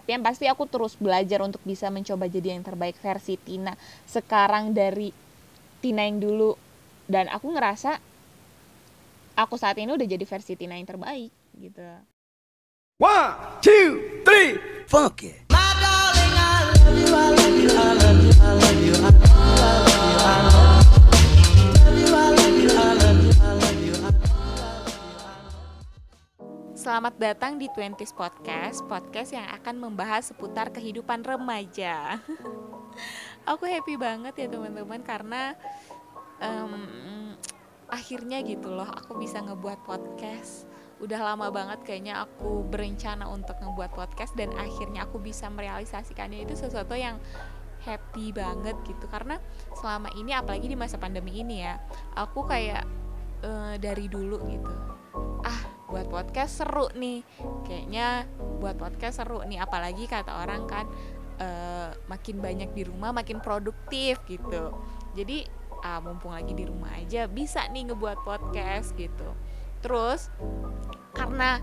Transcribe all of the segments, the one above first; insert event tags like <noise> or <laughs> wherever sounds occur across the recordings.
tapi yang pasti aku terus belajar untuk bisa mencoba jadi yang terbaik versi Tina. Sekarang dari Tina yang dulu. Dan aku ngerasa aku saat ini udah jadi versi Tina yang terbaik gitu. One, two, three, fuck it. Selamat datang di Twenties Podcast, podcast yang akan membahas seputar kehidupan remaja. <laughs> aku happy banget ya teman-teman karena um, akhirnya gitu loh aku bisa ngebuat podcast. Udah lama banget kayaknya aku berencana untuk ngebuat podcast dan akhirnya aku bisa merealisasikannya itu sesuatu yang happy banget gitu karena selama ini apalagi di masa pandemi ini ya aku kayak uh, dari dulu gitu ah buat podcast seru nih. Kayaknya buat podcast seru nih apalagi kata orang kan uh, makin banyak di rumah makin produktif gitu. Jadi uh, mumpung lagi di rumah aja bisa nih ngebuat podcast gitu. Terus karena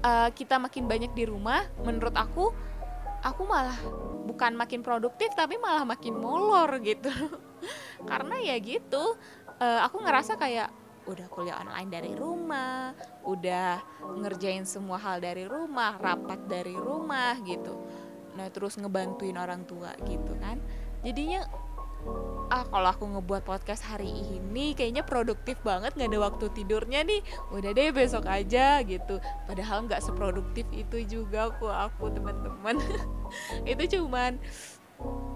uh, kita makin banyak di rumah menurut aku aku malah bukan makin produktif tapi malah makin molor gitu. <laughs> Karena ya gitu uh, aku ngerasa kayak udah kuliah online dari rumah, udah ngerjain semua hal dari rumah, rapat dari rumah gitu. Nah, terus ngebantuin orang tua gitu kan. Jadinya ah kalau aku ngebuat podcast hari ini kayaknya produktif banget nggak ada waktu tidurnya nih udah deh besok aja gitu padahal nggak seproduktif itu juga aku aku teman-teman <laughs> itu cuman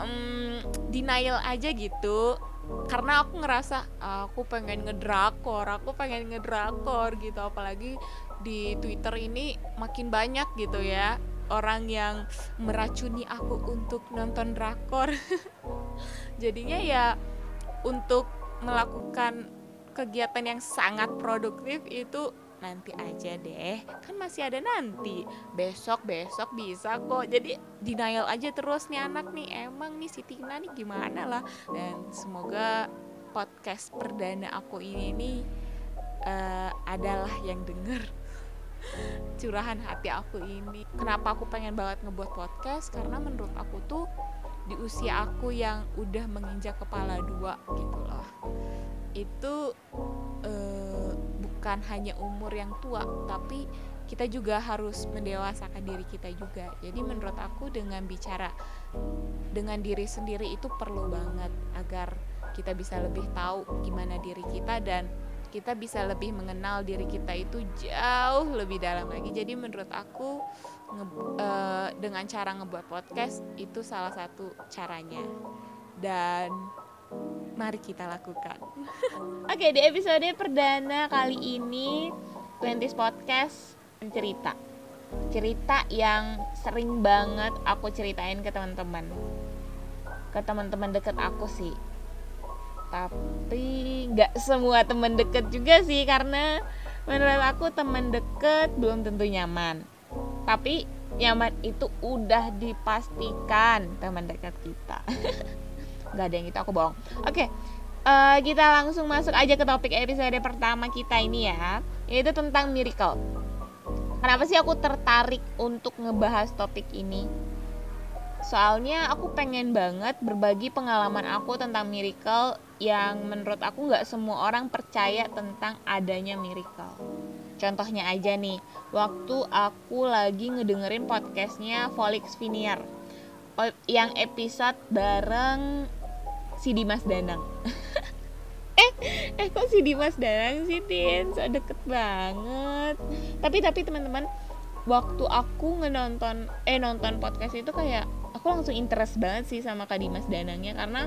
um, denial aja gitu karena aku ngerasa aku pengen ngedrakor aku pengen ngedrakor gitu. Apalagi di Twitter ini makin banyak gitu ya orang yang meracuni aku untuk nonton drakor. <laughs> Jadinya ya untuk melakukan kegiatan yang sangat produktif itu nanti aja deh. Kan masih ada nanti. Besok besok bisa kok. Jadi denial aja terus nih anak nih. Emang nih si Tina nih gimana lah? Dan semoga podcast perdana aku ini nih uh, adalah yang denger <laughs> curahan hati aku ini. Kenapa aku pengen banget ngebuat podcast? Karena menurut aku tuh di usia aku yang udah menginjak kepala dua gitu loh. Itu bukan hanya umur yang tua tapi kita juga harus mendewasakan diri kita juga. Jadi menurut aku dengan bicara dengan diri sendiri itu perlu banget agar kita bisa lebih tahu gimana diri kita dan kita bisa lebih mengenal diri kita itu jauh lebih dalam lagi. Jadi menurut aku nge, uh, dengan cara ngebuat podcast itu salah satu caranya. Dan mari kita lakukan. <laughs> Oke, di episode perdana kali ini Twenties Podcast cerita. Cerita yang sering banget aku ceritain ke teman-teman. Ke teman-teman deket aku sih. Tapi nggak semua teman deket juga sih karena menurut aku teman deket belum tentu nyaman. Tapi nyaman itu udah dipastikan teman dekat kita. <laughs> nggak ada yang itu aku bohong. Oke okay, uh, eh, kita langsung masuk aja ke topik episode pertama kita ini ya yaitu tentang miracle. Kenapa sih aku tertarik untuk ngebahas topik ini? Soalnya aku pengen banget berbagi pengalaman aku tentang miracle yang menurut aku nggak semua orang percaya tentang adanya miracle. Contohnya aja nih, waktu aku lagi ngedengerin podcastnya Volix Viniar. Yang episode bareng si Dimas Danang? <laughs> Eh eh kok si Dimas Danang sih Tin? So deket banget. Tapi tapi teman-teman waktu aku ngenonton eh nonton podcast itu kayak aku langsung interest banget sih sama Kak Dimas Danangnya karena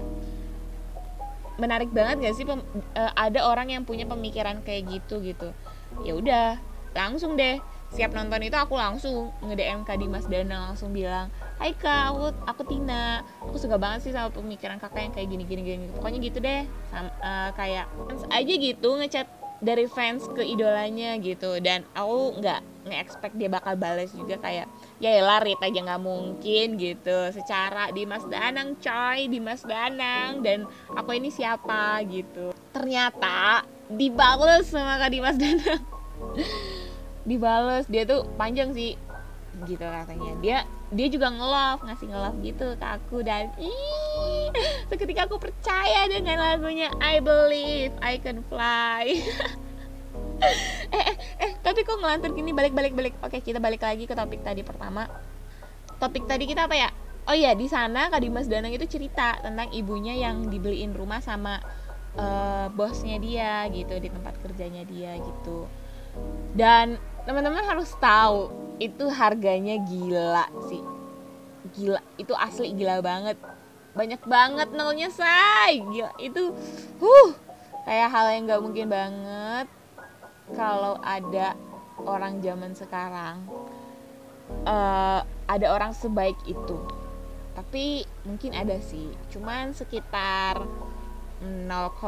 menarik banget gak sih pem, uh, ada orang yang punya pemikiran kayak gitu gitu. Ya udah langsung deh siap nonton itu aku langsung nge DM Kak Dimas Danang langsung bilang Hai kak, aku, aku Tina. Aku suka banget sih sama pemikiran kakak yang kayak gini-gini gini. Pokoknya gitu deh sama, uh, Kayak fans aja gitu ngechat dari fans ke idolanya gitu. Dan aku nggak nge-expect dia bakal balas juga kayak Ya elah Rit aja nggak mungkin gitu. Secara Dimas Danang coy Dimas Danang. Dan aku ini siapa? gitu. Ternyata dibales sama Kak Dimas Danang <laughs> dibales dia tuh panjang sih. Gitu katanya. Dia dia juga ngelove ngasih ngelove gitu ke aku dan ih. <laughs> Seketika aku percaya dengan lagunya I believe I can fly. <laughs> Eh eh eh tapi kok ngelantur gini? Balik balik balik. Oke kita balik lagi ke topik tadi pertama. Topik tadi kita apa ya? Oh iya di sana Kak Dimas Danang itu cerita tentang ibunya yang dibeliin rumah sama uh, bosnya dia gitu di tempat kerjanya dia gitu. Dan teman-teman harus tahu itu harganya gila sih. Gila itu asli gila banget. Banyak banget nolnya say. Gila itu huh kayak hal yang nggak mungkin banget. Kalau ada orang zaman sekarang uh, ada orang sebaik itu. Tapi mungkin ada sih cuman sekitar 0,5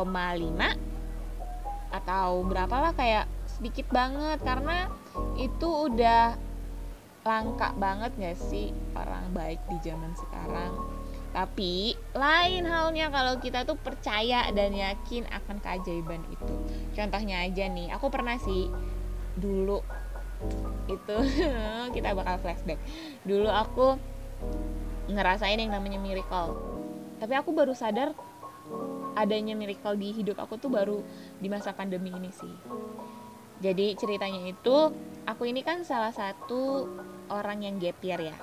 atau berapa lah kayak sedikit banget karena itu udah langka banget gak sih orang baik di zaman sekarang? Tapi lain halnya kalau kita tuh percaya dan yakin akan keajaiban itu. Contohnya aja nih aku pernah sih dulu itu <laughs> kita bakal flashback. Dulu aku ngerasain yang namanya miracle. Tapi aku baru sadar adanya miracle di hidup aku tuh baru di masa pandemi ini sih jadi ceritanya itu aku ini kan salah satu orang yang gap year ya.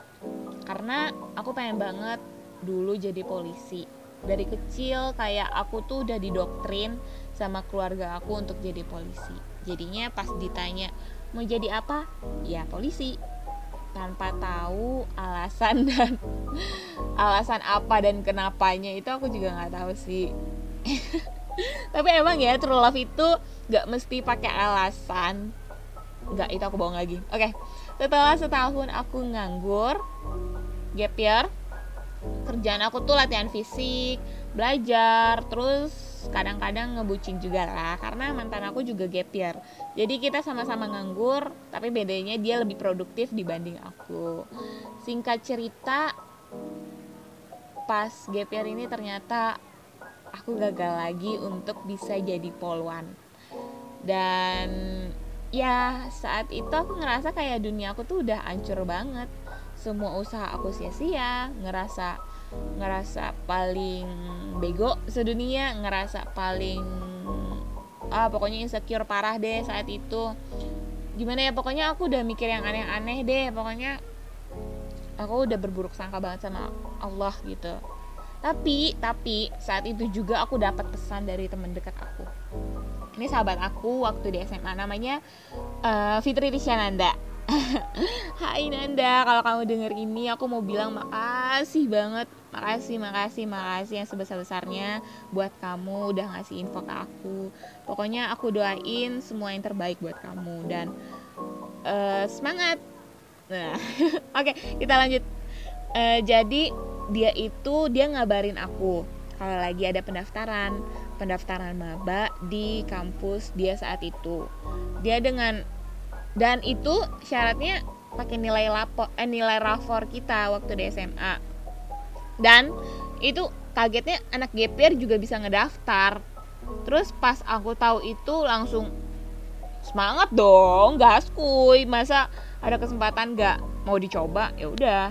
Karena aku pengen banget dulu jadi polisi. Dari kecil kayak aku tuh udah didoktrin sama keluarga aku untuk jadi polisi. Jadinya pas ditanya mau jadi apa? Ya polisi. Tanpa tahu alasan dan <laughs> alasan apa dan kenapanya itu aku juga nggak tahu sih <laughs> tapi emang ya true love itu nggak mesti pakai alasan. Nggak itu aku bohong lagi. Oke okay. setelah setahun aku nganggur gap year kerjaan aku tuh latihan fisik belajar terus kadang-kadang ngebucin juga lah karena mantan aku juga gap year. Jadi kita sama-sama nganggur tapi bedanya dia lebih produktif dibanding aku. Singkat cerita pas gap year ini ternyata aku gagal lagi untuk bisa jadi poluan. Dan ya saat itu aku ngerasa kayak dunia aku tuh udah hancur banget. Semua usaha aku sia-sia ngerasa ngerasa paling bego sedunia ngerasa paling ah pokoknya insecure parah deh saat itu. Gimana ya pokoknya aku udah mikir yang aneh-aneh deh pokoknya aku udah berburuk sangka banget sama Allah gitu tapi tapi saat itu juga aku dapat pesan dari teman dekat aku. Ini sahabat aku waktu di SMA namanya uh, Fitri Rishananda <laughs> Hai Nanda, kalau kamu denger ini aku mau bilang makasih banget. Makasih, makasih, makasih yang sebesar-besarnya buat kamu udah ngasih info ke aku. Pokoknya aku doain semua yang terbaik buat kamu dan uh, semangat. Nah, <laughs> oke okay, kita lanjut. Uh, Jadi dia itu dia ngabarin aku kalau lagi ada pendaftaran. Pendaftaran maba di kampus dia saat itu. Dia dengan dan itu syaratnya pakai nilai lapor eh, nilai rapor kita waktu di SMA dan itu kagetnya anak GPR juga bisa ngedaftar. Terus pas aku tahu itu langsung semangat dong gaskuy masa ada kesempatan nggak mau dicoba? Ya udah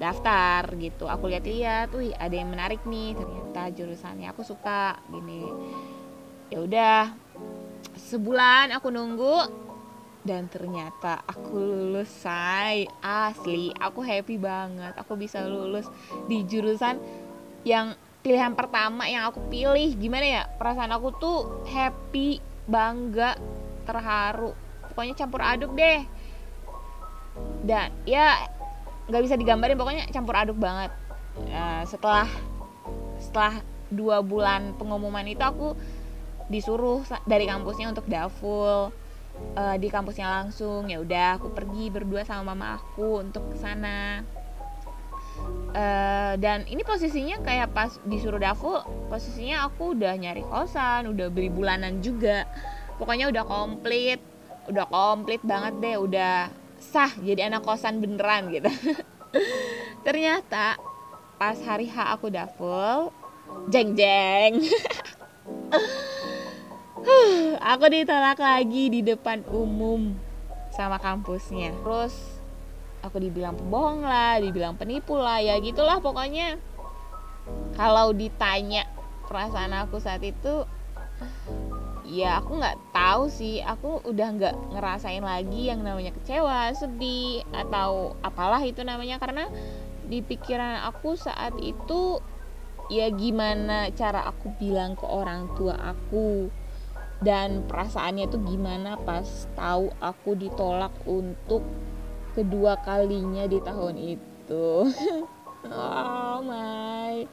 daftar gitu. Aku lihat-lihat tuh ada yang menarik nih ternyata jurusannya aku suka gini. Ya udah sebulan aku nunggu dan ternyata aku lulus say asli aku happy banget. Aku bisa lulus di jurusan yang pilihan pertama yang aku pilih. Gimana ya perasaan aku tuh happy bangga terharu. Pokoknya campur aduk deh. Dan ya nggak bisa digambarin pokoknya campur aduk banget. Uh, setelah setelah dua bulan pengumuman itu aku disuruh dari kampusnya untuk daful uh, di kampusnya langsung. Ya udah aku pergi berdua sama mama aku untuk ke sana. Uh, dan ini posisinya kayak pas disuruh daful posisinya aku udah nyari kosan udah beli bulanan juga. Pokoknya udah komplit udah komplit banget deh udah sah jadi anak kosan beneran gitu. <laughs> Ternyata pas hari H aku udah full jeng jeng. <laughs> Aku ditolak lagi di depan umum sama kampusnya. Terus aku dibilang pembohong lah dibilang penipu lah ya gitulah pokoknya. Kalau ditanya perasaan aku saat itu ya aku nggak tahu sih. Aku udah nggak ngerasain lagi yang namanya kecewa sedih atau apalah itu namanya. Karena di pikiran aku saat itu ya gimana cara aku bilang ke orang tua aku? Dan perasaannya tuh gimana pas tahu aku ditolak untuk kedua kalinya di tahun itu? <laughs> Oh my.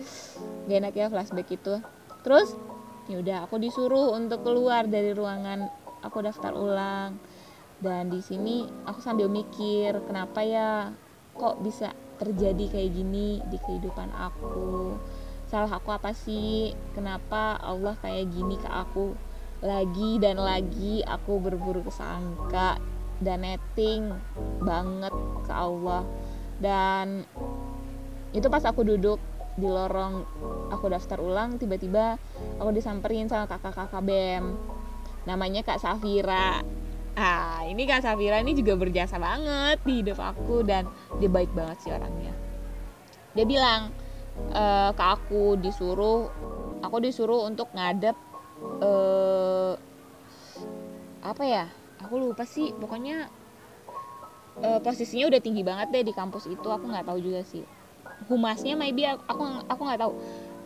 Gak enak ya flashback itu. Terus ya udah aku disuruh untuk keluar dari ruangan. Aku daftar ulang. Dan di sini aku sambil mikir kenapa ya kok bisa terjadi kayak gini di kehidupan aku? Salah aku apa sih? Kenapa Allah kayak gini ke aku? Lagi dan lagi aku berburu kesangka dan netting banget ke Allah. Dan itu pas aku duduk di lorong aku daftar ulang tiba-tiba aku disamperin sama kakak-kakak BEM. Namanya Kak Safira. Ah ini Kak Safira ini juga berjasa banget di hidup aku dan dia baik banget sih orangnya. Dia bilang e, ke aku disuruh aku disuruh untuk ngadep eh apa ya? Aku lupa sih pokoknya uh, posisinya udah tinggi banget deh di kampus itu aku nggak tahu juga sih humasnya maybe aku aku nggak tahu.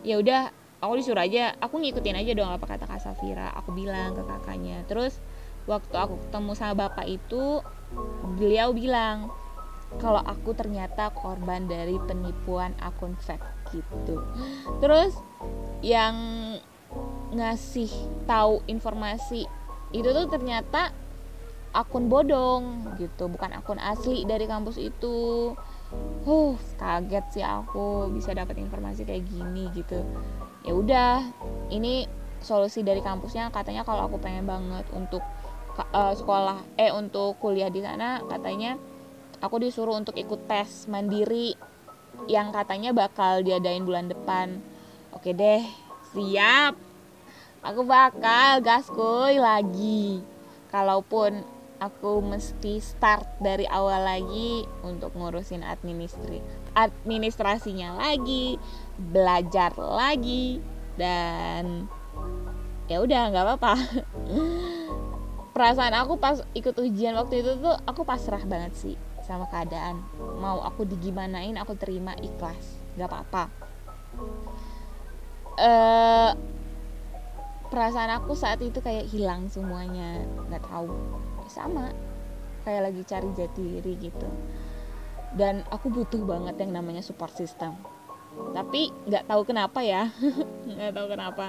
Ya udah aku disuruh aja aku ngikutin aja dong apa kata kak Safira. Aku bilang ke kakaknya. Terus waktu aku ketemu sama bapak itu beliau bilang kalau aku ternyata korban dari penipuan akun fake gitu. Terus yang ngasih tahu informasi itu tuh ternyata akun bodong gitu. Bukan akun asli dari kampus itu huh kaget sih aku bisa dapat informasi kayak gini gitu. Ya udah ini solusi dari kampusnya. Katanya kalau aku pengen banget untuk uh, sekolah eh untuk kuliah di sana katanya aku disuruh untuk ikut tes mandiri yang katanya bakal diadain bulan depan. Oke deh siap. Aku bakal gaskuy lagi. Kalaupun aku mesti start dari awal lagi untuk ngurusin administri administrasinya lagi belajar lagi dan ya udah nggak apa-apa. <laughs> Perasaan aku pas ikut ujian waktu itu tuh aku pasrah banget sih sama keadaan. Mau aku digimanain aku terima ikhlas. Nggak apa-apa. Uh, perasaan aku saat itu kayak hilang semuanya. Nggak tahu sama. Kayak lagi cari jati diri gitu. Dan aku butuh banget yang namanya support system. Tapi nggak tahu kenapa ya. <laughs> Nggak tahu kenapa.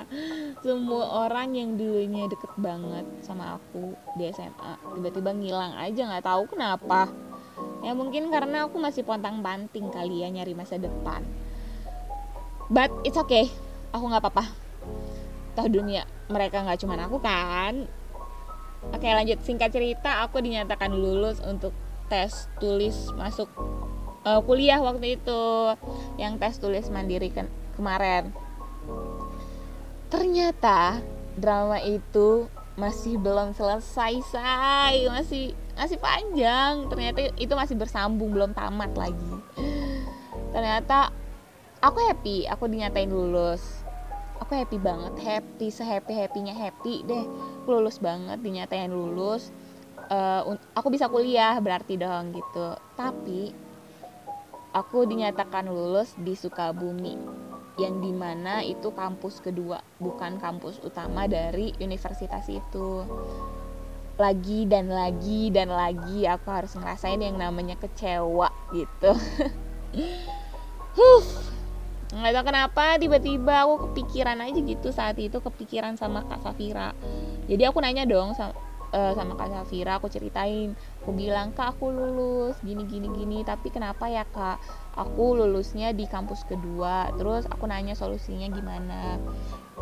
Semua orang yang dulunya deket banget sama aku di SMA tiba-tiba ngilang aja nggak tahu kenapa. Ya mungkin karena aku masih pontang banting kali ya nyari masa depan. But it's okay. Aku nggak apa-apa. Tahu dunia mereka nggak cuma aku kan Oke lanjut. Singkat cerita aku dinyatakan lulus untuk tes tulis masuk uh, kuliah waktu itu yang tes tulis mandiri ke kemarin. Ternyata drama itu masih belum selesai say. Masih masih panjang. Ternyata itu masih bersambung belum tamat lagi. Ternyata aku happy aku dinyatain lulus aku happy banget happy sehappy happynya happy deh. Lulus banget dinyatain lulus. Uh, aku bisa kuliah berarti dong gitu. Tapi aku dinyatakan lulus di Sukabumi yang di mana itu kampus kedua bukan kampus utama dari universitas itu. Lagi dan lagi dan lagi aku harus ngerasain yang namanya kecewa gitu. <laughs> Huh nggak tahu kenapa tiba-tiba aku kepikiran aja gitu saat itu kepikiran sama kak Safira. Jadi aku nanya dong sama uh, sama kak Safira aku ceritain. Aku bilang kak aku lulus gini gini gini tapi kenapa ya kak? Aku lulusnya di kampus kedua. Terus aku nanya solusinya gimana.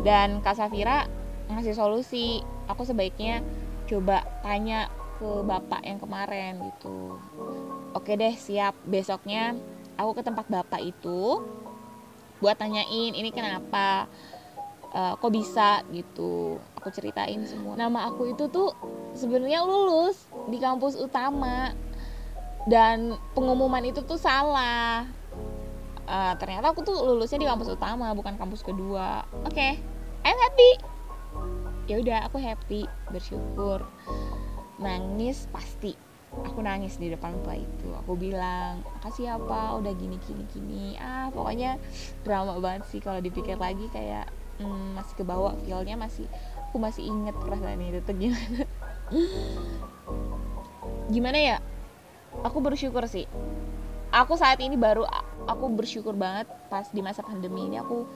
Dan kak Safira ngasih solusi. Aku sebaiknya coba tanya ke bapak yang kemarin gitu. Oke deh siap. Besoknya aku ke tempat bapak itu buat tanyain ini kenapa? Uh, kok bisa? Gitu. Aku ceritain semua. Nama aku itu tuh sebenarnya lulus di kampus utama. Dan pengumuman itu tuh salah. Uh, ternyata aku tuh lulusnya di kampus utama bukan kampus kedua. Oke okay, I'm happy. Ya udah aku happy bersyukur. Nangis pasti aku nangis di depan tua itu. Aku bilang makasih apa udah gini gini gini. Ah pokoknya drama banget sih kalau dipikir lagi kayak hmm, masih kebawa feelnya masih aku masih inget perasaan itu tuh gimana. Gimana ya? Aku bersyukur sih. Aku saat ini baru aku bersyukur banget pas di masa pandemi ini aku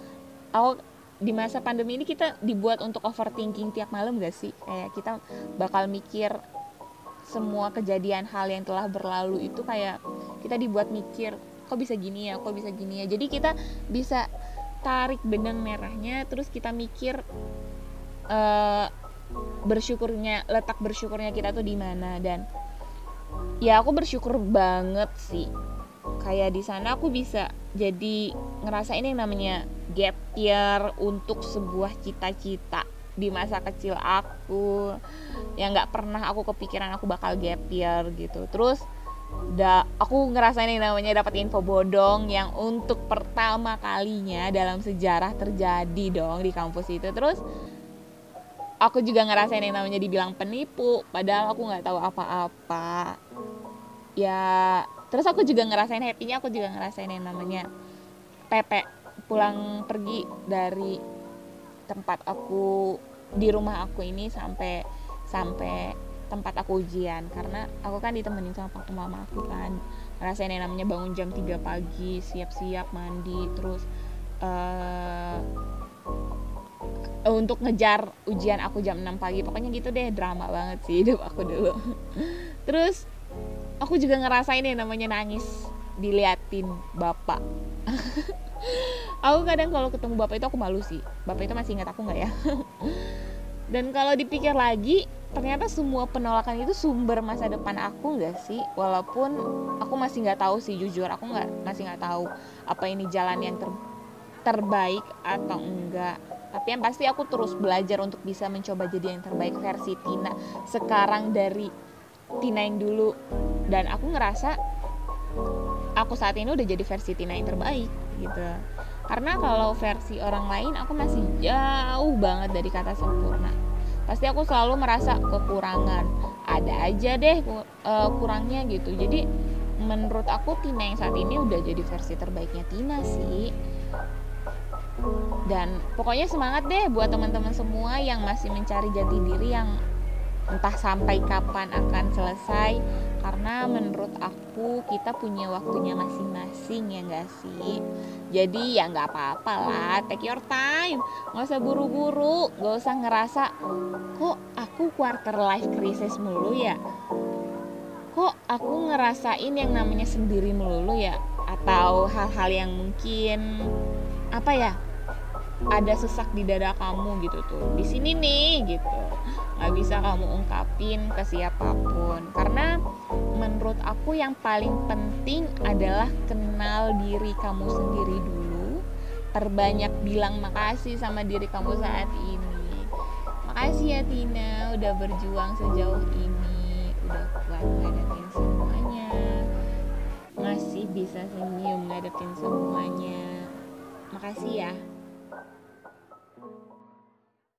aku di masa pandemi ini kita dibuat untuk overthinking tiap malam gak sih? Kayak kita bakal mikir semua kejadian hal yang telah berlalu itu kayak kita dibuat mikir kok bisa gini ya? Kok bisa gini ya? Jadi kita bisa tarik benang merahnya terus kita mikir uh, bersyukurnya letak bersyukurnya kita tuh di mana. Dan ya aku bersyukur banget sih. Kayak di sana aku bisa jadi ngerasain yang namanya gap year untuk sebuah cita-cita di masa kecil aku yang nggak pernah aku kepikiran aku bakal gap year gitu. Terus da aku ngerasain yang namanya dapat info bodong yang untuk pertama kalinya dalam sejarah terjadi dong di kampus itu. Terus aku juga ngerasain yang namanya dibilang penipu padahal aku nggak tahu apa-apa. Ya terus aku juga ngerasain happynya aku juga ngerasain yang namanya Pepe pulang pergi dari tempat aku di rumah aku ini sampai sampai tempat aku ujian. Karena aku kan ditemenin sama papa mama aku kan. Ngerasain yang namanya bangun jam 3 pagi siap-siap mandi terus uh, untuk ngejar ujian aku jam 6 pagi. Pokoknya gitu deh drama banget sih hidup aku dulu. <laughs> Terus aku juga ngerasain yang namanya nangis diliatin bapak <laughs> aku kadang kalau ketemu bapak itu aku malu sih. Bapak itu masih ingat aku nggak ya? <laughs> Dan kalau dipikir lagi ternyata semua penolakan itu sumber masa depan aku nggak sih? Walaupun aku masih nggak tahu sih jujur aku nggak masih nggak tahu apa ini jalan yang ter terbaik atau enggak. Tapi yang pasti aku terus belajar untuk bisa mencoba jadi yang terbaik versi Tina. Sekarang dari Tina yang dulu. Dan aku ngerasa aku saat ini udah jadi versi Tina yang terbaik gitu. Karena kalau versi orang lain aku masih jauh banget dari kata sempurna. Pasti aku selalu merasa kekurangan. Ada aja deh uh, kurangnya gitu. Jadi menurut aku Tina yang saat ini udah jadi versi terbaiknya Tina sih. Dan pokoknya semangat deh buat teman-teman semua yang masih mencari jati diri yang entah sampai kapan akan selesai karena menurut aku kita punya waktunya masing-masing ya gak sih? Jadi ya nggak apa-apa lah take your time. Nggak usah buru-buru nggak usah ngerasa kok aku quarter life crisis mulu ya? Kok aku ngerasain yang namanya sendiri melulu ya? Atau hal-hal yang mungkin apa ya ada sesak di dada kamu gitu tuh. Di sini nih gitu. Nggak bisa kamu ungkapin ke siapa pun. Karena menurut aku yang paling penting adalah kenal diri kamu sendiri dulu. Perbanyak bilang makasih sama diri kamu saat ini. Makasih ya Tina udah berjuang sejauh ini. Udah kuat ngadepin semuanya. Masih bisa senyum ngadepin semuanya. Makasih ya